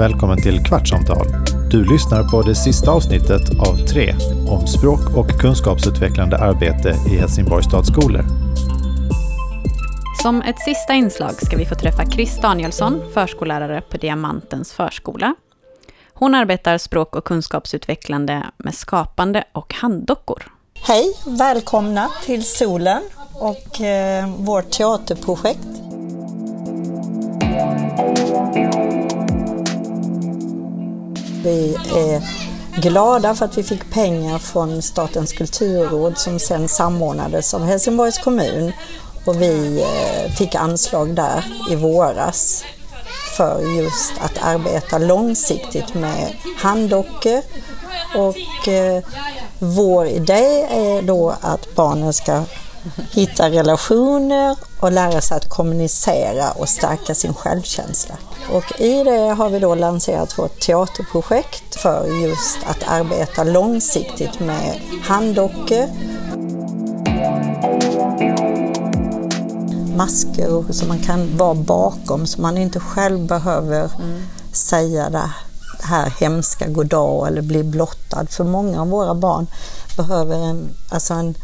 välkommen till Kvartssamtal. Du lyssnar på det sista avsnittet av tre om språk och kunskapsutvecklande arbete i Helsingborgs stadsskolor. Som ett sista inslag ska vi få träffa Chris Danielsson, förskollärare på Diamantens förskola. Hon arbetar språk och kunskapsutvecklande med skapande och handdockor. Hej, välkomna till Solen och eh, vårt teaterprojekt. Vi är glada för att vi fick pengar från Statens kulturråd som sen samordnades av Helsingborgs kommun. Och vi eh, fick anslag där i våras för just att arbeta långsiktigt med handdockor. Och eh, vår idé är då att barnen ska hitta relationer och lära sig att kommunicera och stärka sin självkänsla. Och i det har vi då lanserat vårt teaterprojekt för just att arbeta långsiktigt med handdockor. Masker som man kan vara bakom så man inte själv behöver mm. säga det här hemska goddag eller bli blottad. För många av våra barn behöver en, alltså en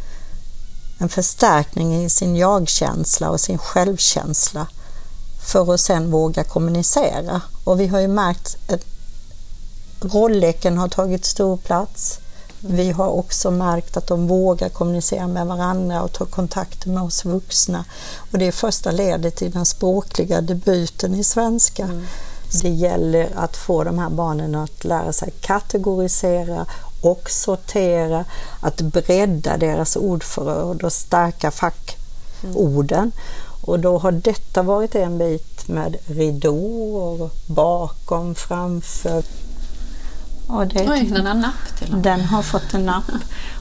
en förstärkning i sin jagkänsla och sin självkänsla för att sen våga kommunicera. Och vi har ju märkt att rolleken har tagit stor plats. Vi har också märkt att de vågar kommunicera med varandra och ta kontakt med oss vuxna. Och det är första ledet i den språkliga debuten i svenska. Mm. Det gäller att få de här barnen att lära sig kategorisera och sortera, att bredda deras ordförråd och stärka fackorden. Mm. Och då har detta varit en bit med ridåer, bakom, framför. Och det, Oj, den har napp till Den har fått en napp.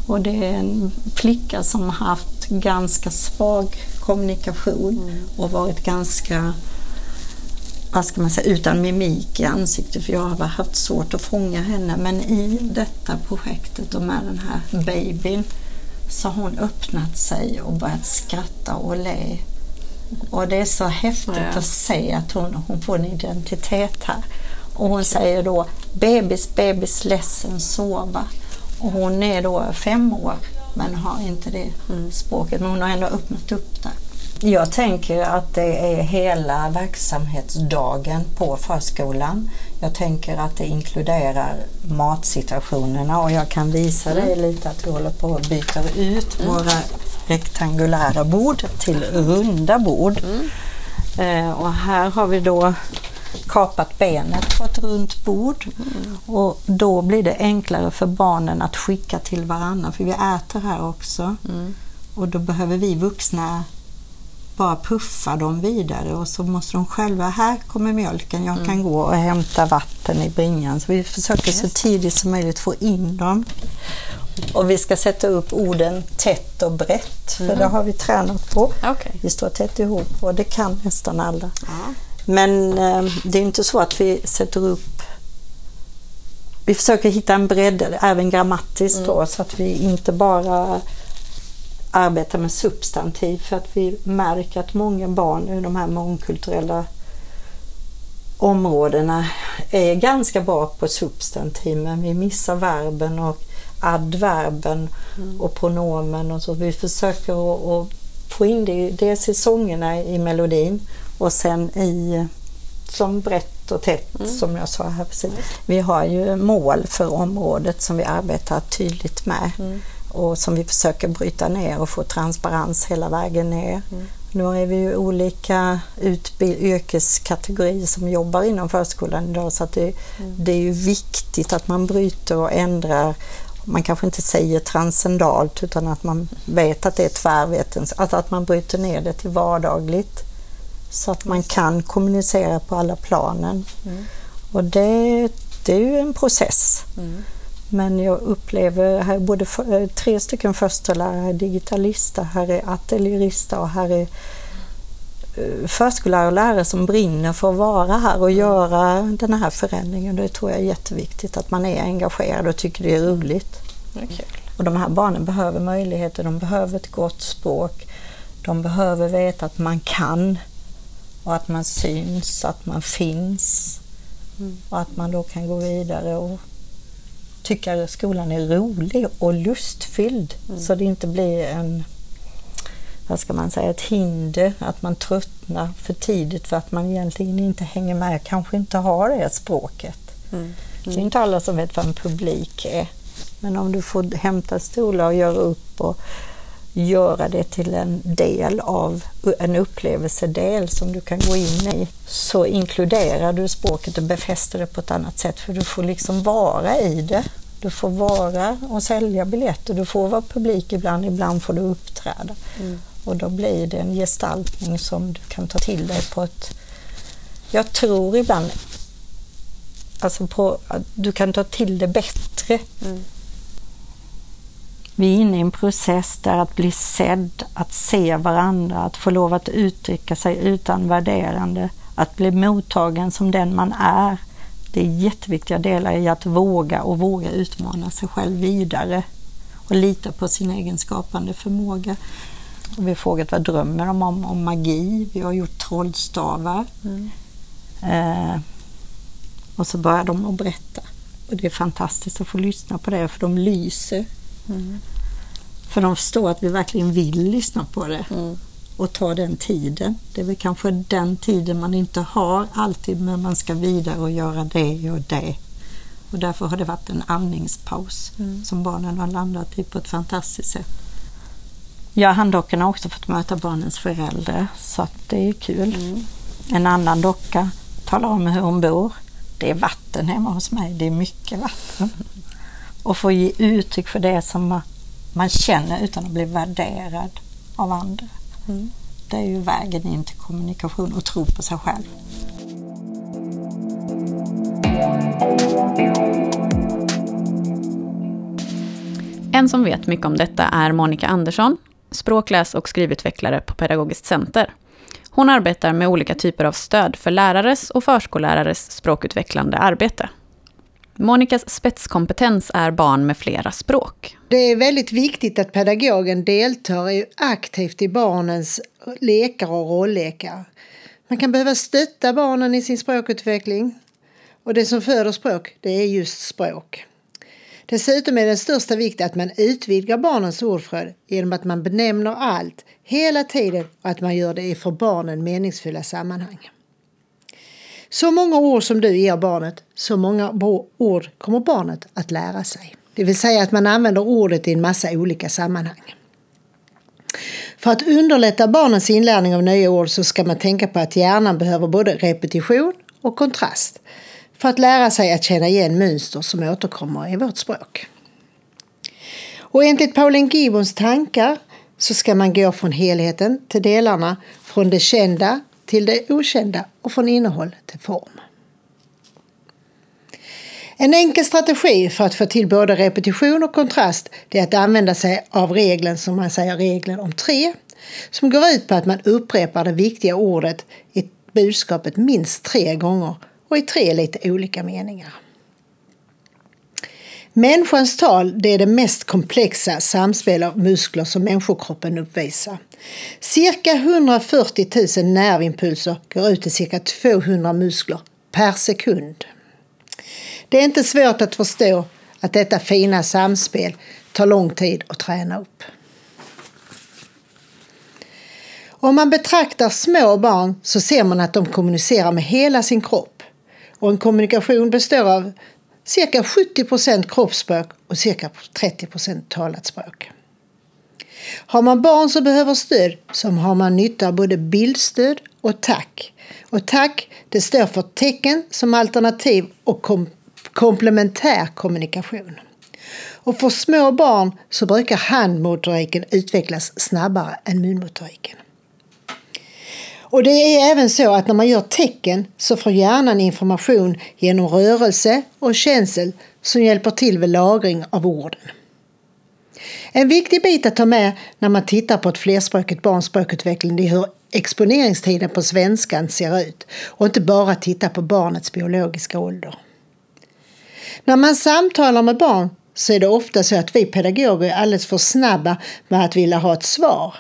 Och det är en flicka som har haft ganska svag kommunikation mm. och varit ganska vad ska man säga, utan mimik i ansiktet för jag har haft svårt att fånga henne. Men i detta projektet och med den här babyn så har hon öppnat sig och börjat skratta och le. Och det är så häftigt ja. att se att hon, hon får en identitet här. Och hon säger då bebis, bebis, ledsen, sova. Och hon är då fem år men har inte det mm. språket. Men hon har ändå öppnat upp där. Jag tänker att det är hela verksamhetsdagen på förskolan. Jag tänker att det inkluderar matsituationerna och jag kan visa mm. dig lite att vi håller på att byta ut mm. våra rektangulära bord till runda bord. Mm. Eh, och här har vi då kapat benet på ett runt bord mm. och då blir det enklare för barnen att skicka till varandra för vi äter här också. Mm. Och då behöver vi vuxna bara puffa dem vidare och så måste de själva, här kommer mjölken, jag mm. kan gå och hämta vatten i bringan. Så vi försöker så tidigt som möjligt få in dem. Och vi ska sätta upp orden tätt och brett, för mm. det har vi tränat på. Okay. Vi står tätt ihop och det kan nästan alla. Ja. Men eh, det är inte så att vi sätter upp vi försöker hitta en bredd, även grammatiskt mm. då, så att vi inte bara arbeta med substantiv för att vi märker att många barn i de här mångkulturella områdena är ganska bra på substantiv men vi missar verben och adverben mm. och pronomen och så. Vi försöker att, få in det dels i sångerna i melodin och sen i som brett och tätt mm. som jag sa här precis. Vi har ju mål för området som vi arbetar tydligt med. Och som vi försöker bryta ner och få transparens hela vägen ner. Mm. Nu är vi ju olika yrkeskategorier som jobbar inom förskolan idag så att det, mm. det är ju viktigt att man bryter och ändrar man kanske inte säger transcendalt utan att man vet att det är tvärvetenskap, alltså att man bryter ner det till vardagligt så att man kan kommunicera på alla planen. Mm. Och det, det är ju en process. Mm. Men jag upplever här både för, eh, tre stycken förstelärare, digitalista, här är ateljerista och här är eh, förskollärare och lärare som brinner för att vara här och göra den här förändringen. Det tror jag är jätteviktigt att man är engagerad och tycker det är roligt. Okay. Och de här barnen behöver möjligheter, de behöver ett gott språk. De behöver veta att man kan och att man syns, att man finns Mm. Och att man då kan gå vidare och tycka att skolan är rolig och lustfylld. Mm. Så det inte blir en, vad ska man säga, ett hinder, att man tröttnar för tidigt för att man egentligen inte hänger med, kanske inte har det språket. Mm. Det är inte alla som vet vad en publik är. Men om du får hämta stolar och göra upp och göra det till en del av en upplevelsedel som du kan gå in i så inkluderar du språket och befäster det på ett annat sätt för du får liksom vara i det. Du får vara och sälja biljetter, du får vara publik ibland, ibland får du uppträda. Mm. Och då blir det en gestaltning som du kan ta till dig på ett... Jag tror ibland alltså på, att du kan ta till det bättre. Mm. Vi är inne i en process där att bli sedd, att se varandra, att få lov att uttrycka sig utan värderande, att bli mottagen som den man är. Det är jätteviktiga delar i att våga och våga utmana sig själv vidare och lita på sin egen skapande förmåga. Och vi har frågat vad drömmer de om, om magi. Vi har gjort trollstavar. Mm. Eh, och så börjar de att berätta. Och det är fantastiskt att få lyssna på det för de lyser. Mm. För de förstår att vi verkligen vill lyssna på det mm. och ta den tiden. Det är väl kanske den tiden man inte har alltid men man ska vidare och göra det och det. Och därför har det varit en andningspaus mm. som barnen har landat i på ett fantastiskt sätt. Jag och handdockorna har också fått möta barnens föräldrar så att det är kul. Mm. En annan docka talar om hur hon bor. Det är vatten hemma hos mig, det är mycket vatten. Och få ge uttryck för det som man känner utan att bli värderad av andra. Mm. Det är ju vägen in till kommunikation och tro på sig själv. En som vet mycket om detta är Monica Andersson, språkläs och skrivutvecklare på Pedagogiskt center. Hon arbetar med olika typer av stöd för lärares och förskollärares språkutvecklande arbete. Monikas spetskompetens är barn med flera språk. Det är väldigt viktigt att pedagogen deltar aktivt i barnens lekar och rolllekar. Man kan behöva stötta barnen i sin språkutveckling. Och det som föder språk, det är just språk. Dessutom är den största vikt att man utvidgar barnens ordförråd genom att man benämner allt hela tiden och att man gör det i för barnen meningsfulla sammanhang. Så många ord som du ger barnet, så många ord kommer barnet att lära sig. Det vill säga att man använder ordet i en massa olika sammanhang. För att underlätta barnens inlärning av nya ord så ska man tänka på att hjärnan behöver både repetition och kontrast för att lära sig att känna igen mönster som återkommer i vårt språk. Och enligt Pauline Gibbons tankar så ska man gå från helheten till delarna, från det kända till det okända och från innehåll till form. En enkel strategi för att få till både repetition och kontrast är att använda sig av regeln som man säger regeln om tre som går ut på att man upprepar det viktiga ordet i budskapet minst tre gånger och i tre lite olika meningar. Människans tal det är det mest komplexa samspel av muskler som människokroppen uppvisar. Cirka 140 000 nervimpulser går ut till cirka 200 muskler per sekund. Det är inte svårt att förstå att detta fina samspel tar lång tid att träna upp. Om man betraktar små barn så ser man att de kommunicerar med hela sin kropp. Och en kommunikation består av cirka 70 procent kroppsspråk och cirka 30 talat språk. Har man barn som behöver stöd så har man nytta av både bildstöd och tack. Och tack det står för tecken som alternativ och kom komplementär kommunikation. Och för små barn så brukar handmotoriken utvecklas snabbare än munmotoriken. Och det är även så att när man gör tecken så får hjärnan information genom rörelse och känsel som hjälper till vid lagring av orden. En viktig bit att ta med när man tittar på ett flerspråkigt barns språkutveckling är hur exponeringstiden på svenskan ser ut och inte bara titta på barnets biologiska ålder. När man samtalar med barn så är det ofta så att vi pedagoger är alldeles för snabba med att vilja ha ett svar.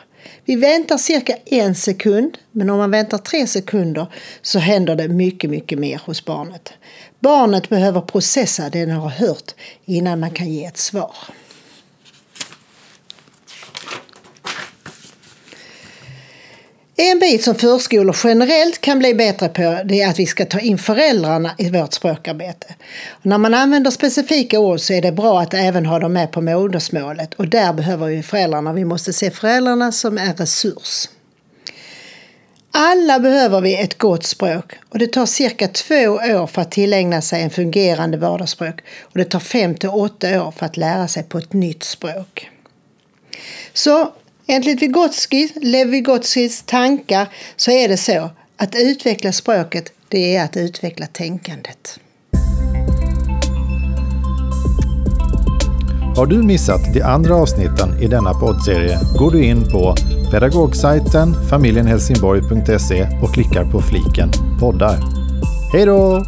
Vi väntar cirka en sekund, men om man väntar tre sekunder så händer det mycket, mycket mer hos barnet. Barnet behöver processa det den har hört innan man kan ge ett svar. En bit som förskolor generellt kan bli bättre på det är att vi ska ta in föräldrarna i vårt språkarbete. Och när man använder specifika ord så är det bra att även ha dem med på modersmålet och där behöver vi föräldrarna. Vi måste se föräldrarna som en resurs. Alla behöver vi ett gott språk och det tar cirka två år för att tillägna sig en fungerande vardagsspråk och det tar fem till åtta år för att lära sig på ett nytt språk. Så Enligt Vygotsky, Lev Vygotskys tankar så är det så att utveckla språket, det är att utveckla tänkandet. Har du missat de andra avsnitten i denna poddserie går du in på pedagogsajten familjenhelsingborg.se och klickar på fliken poddar. Hej då!